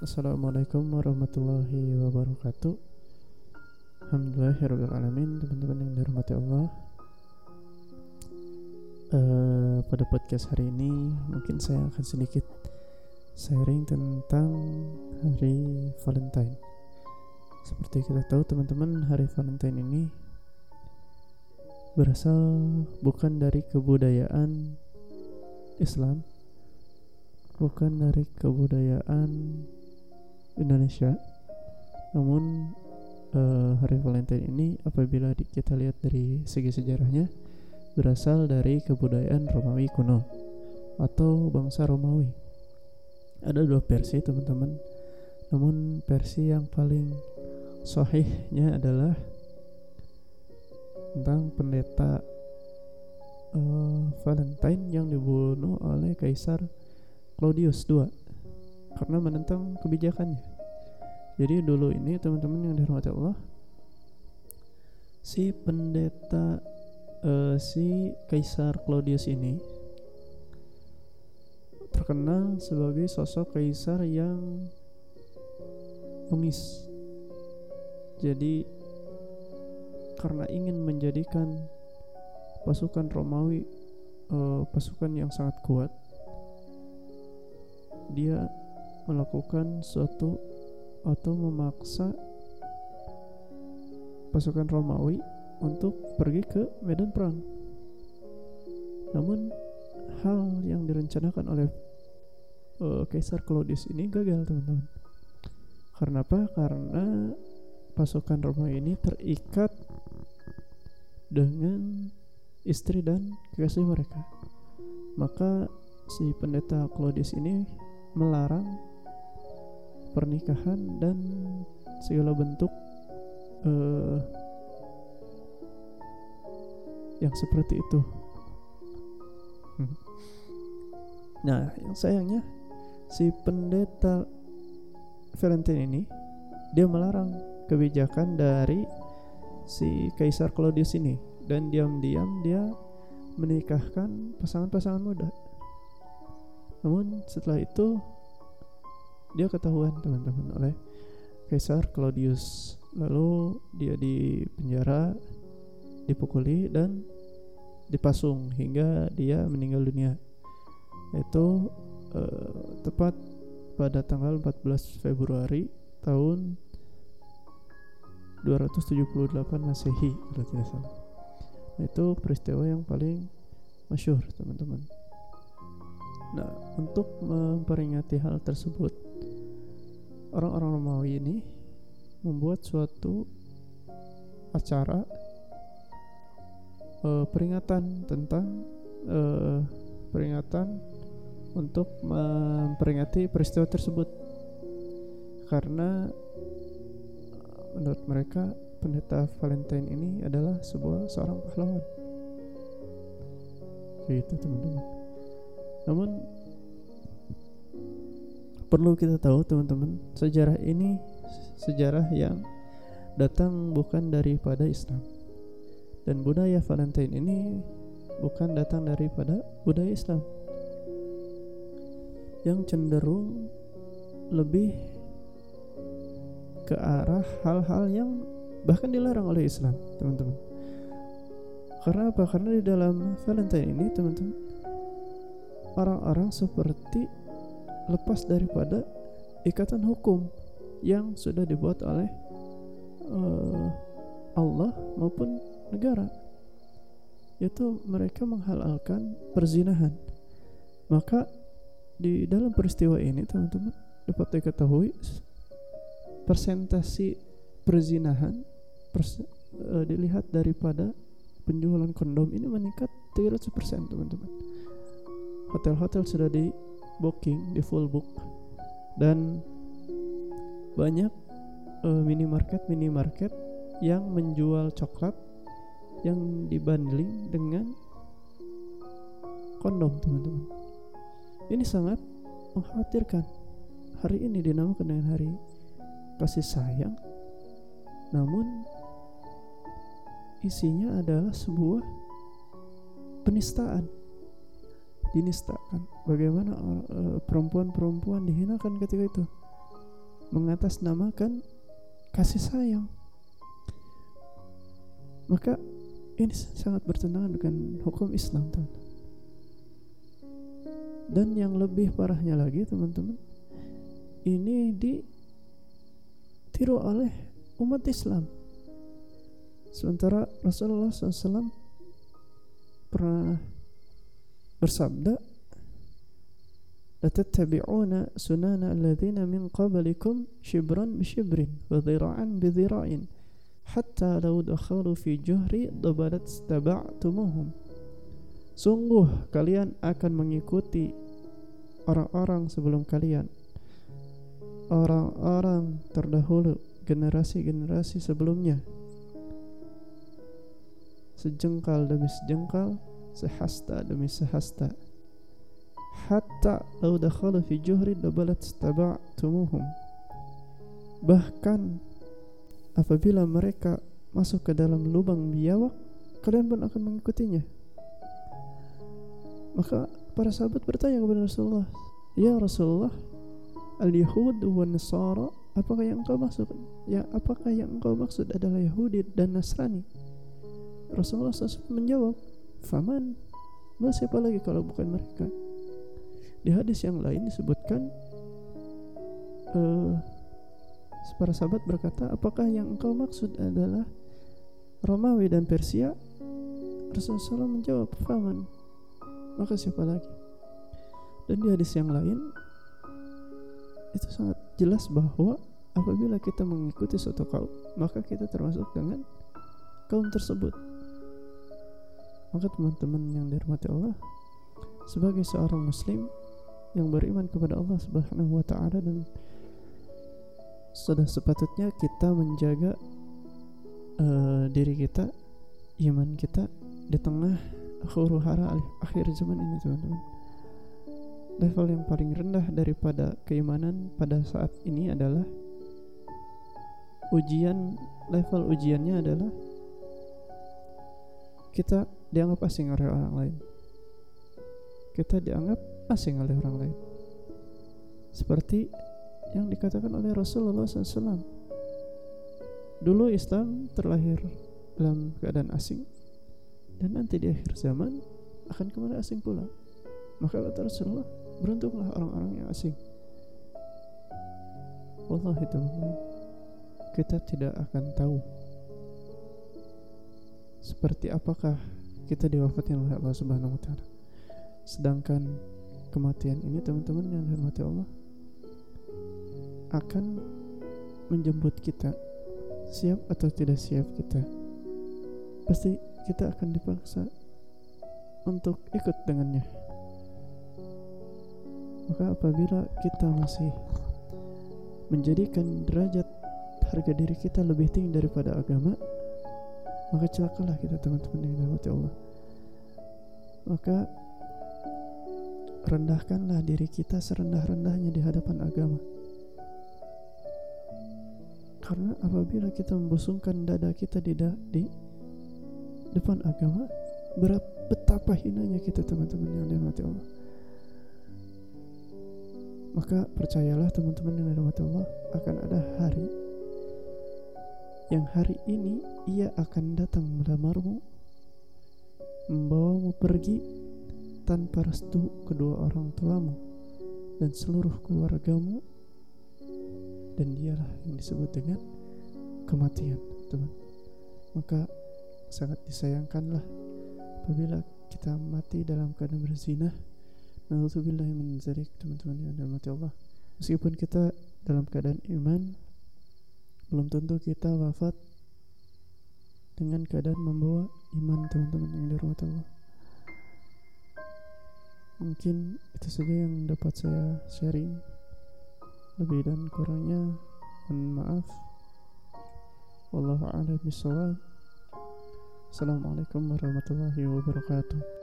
Assalamualaikum warahmatullahi wabarakatuh. Alhamdulillahirrahmanirrahim Teman-teman yang dirahmati Allah. Uh, Pada podcast hari ini Mungkin saya akan sedikit Sharing tentang Hari Valentine. Seperti kita tahu teman-teman Hari Valentine ini Berasal bukan dari kebudayaan Islam bukan dari kebudayaan Indonesia. Namun uh, hari Valentine ini apabila kita lihat dari segi sejarahnya berasal dari kebudayaan Romawi kuno atau bangsa Romawi. Ada dua versi teman-teman. Namun versi yang paling sahihnya adalah tentang pendeta uh, Valentine yang dibunuh oleh Kaisar Claudius II karena menentang kebijakannya. Jadi dulu ini teman-teman yang dirahmati Allah si pendeta uh, si Kaisar Claudius ini terkenal sebagai sosok kaisar yang pengemis. Jadi karena ingin menjadikan pasukan Romawi uh, pasukan yang sangat kuat dia melakukan suatu atau memaksa pasukan Romawi untuk pergi ke medan perang. Namun hal yang direncanakan oleh uh, Kaisar Claudius ini gagal, teman-teman. Karena apa? Karena pasukan Romawi ini terikat dengan istri dan kekasih mereka. Maka si pendeta Claudius ini melarang pernikahan dan segala bentuk uh, yang seperti itu. Hmm. Nah, yang sayangnya si pendeta Valentine ini dia melarang kebijakan dari si Kaisar Claudius ini dan diam-diam dia menikahkan pasangan-pasangan muda namun setelah itu dia ketahuan teman-teman oleh Kaisar Claudius. Lalu dia di penjara, dipukuli dan dipasung hingga dia meninggal dunia. Itu uh, tepat pada tanggal 14 Februari tahun 278 Masehi kalau tidak salah. Itu peristiwa yang paling masyur teman-teman. Nah, untuk memperingati hal tersebut, orang-orang Romawi ini membuat suatu acara uh, peringatan tentang uh, peringatan untuk memperingati peristiwa tersebut. Karena menurut mereka pendeta Valentine ini adalah sebuah seorang pahlawan. Gitu teman-teman namun perlu kita tahu teman-teman, sejarah ini sejarah yang datang bukan daripada Islam. Dan budaya Valentine ini bukan datang daripada budaya Islam. Yang cenderung lebih ke arah hal-hal yang bahkan dilarang oleh Islam, teman-teman. Karena apa? Karena di dalam Valentine ini, teman-teman, orang-orang seperti lepas daripada ikatan hukum yang sudah dibuat oleh uh, Allah maupun negara. Yaitu mereka menghalalkan perzinahan. Maka di dalam peristiwa ini teman-teman dapat diketahui persentasi perzinahan pers uh, dilihat daripada penjualan kondom ini meningkat 300% teman-teman hotel-hotel sudah di booking di full book. Dan banyak uh, minimarket minimarket yang menjual coklat yang dibanding dengan kondom teman-teman. Ini sangat mengkhawatirkan. Hari ini dinamakan dengan hari kasih sayang. Namun isinya adalah sebuah penistaan dinistakan bagaimana perempuan-perempuan dihinakan ketika itu? Mengatasnamakan kasih sayang. Maka ini sangat bertentangan dengan hukum Islam teman dan yang lebih parahnya lagi teman-teman ini ditiru oleh umat Islam. Sementara Rasulullah SAW pernah bersabda latattabi'una sunana alladhina min qablikum shibran bi shibrin wa dhira'an bi dhira'in hatta law dakhalu fi juhri dabalat taba'tumuhum sungguh kalian akan mengikuti orang-orang sebelum kalian. Orang-orang terdahulu generasi-generasi sebelumnya. Sejengkal demi sejengkal Sehasta demi sehasta Hatta lau dakhalu fi juhri dabalat tumuhum Bahkan apabila mereka masuk ke dalam lubang biawak Kalian pun akan mengikutinya maka para sahabat bertanya kepada Rasulullah, "Ya Rasulullah, al-Yahud wa Nasara, apakah yang engkau maksud? Ya, apakah yang engkau maksud adalah Yahudi dan Nasrani?" Rasulullah SAW menjawab, "Faman? Lalu siapa lagi kalau bukan mereka?" Di hadis yang lain disebutkan uh, para sahabat berkata, "Apakah yang engkau maksud adalah Romawi dan Persia?" Rasulullah menjawab, "Faman?" maka siapa lagi dan di hadis yang lain itu sangat jelas bahwa apabila kita mengikuti suatu kaum maka kita termasuk dengan kaum tersebut maka teman-teman yang dirahmati Allah sebagai seorang muslim yang beriman kepada Allah Subhanahu wa taala dan sudah sepatutnya kita menjaga uh, diri kita iman kita di tengah huru hara akhir zaman ini teman-teman. Level yang paling rendah daripada keimanan pada saat ini adalah ujian level ujiannya adalah kita dianggap asing oleh orang lain. Kita dianggap asing oleh orang lain. Seperti yang dikatakan oleh Rasulullah SAW dulu Islam terlahir dalam keadaan asing dan nanti di akhir zaman akan kembali asing pula. Maka kata Rasulullah beruntunglah orang-orang yang asing. Wallahi teman kita tidak akan tahu seperti apakah kita diwafatkan oleh Allah Subhanahu wa taala. Sedangkan kematian ini teman-teman yang dihormati Allah akan menjemput kita siap atau tidak siap kita pasti kita akan dipaksa untuk ikut dengannya. Maka apabila kita masih menjadikan derajat harga diri kita lebih tinggi daripada agama, maka celakalah kita teman-teman yang dirahmati Allah. Maka rendahkanlah diri kita serendah-rendahnya di hadapan agama. Karena apabila kita membusungkan dada kita di, di depan agama berapa betapa hinanya kita teman-teman yang dirahmati Allah maka percayalah teman-teman yang dirahmati Allah akan ada hari yang hari ini ia akan datang melamarmu. Membawamu pergi tanpa restu kedua orang tuamu dan seluruh keluargamu. Dan dialah yang disebut dengan kematian teman maka sangat disayangkanlah apabila kita mati dalam keadaan berzina. Nauzubillah min teman-teman yang dirahmati Allah. Meskipun kita dalam keadaan iman belum tentu kita wafat dengan keadaan membawa iman teman-teman yang dirahmati Allah mungkin itu saja yang dapat saya sharing. Lebih dan kurangnya mohon maaf. Wallahu a'lam Assalamualaikum warahmatullahi wabarakatuh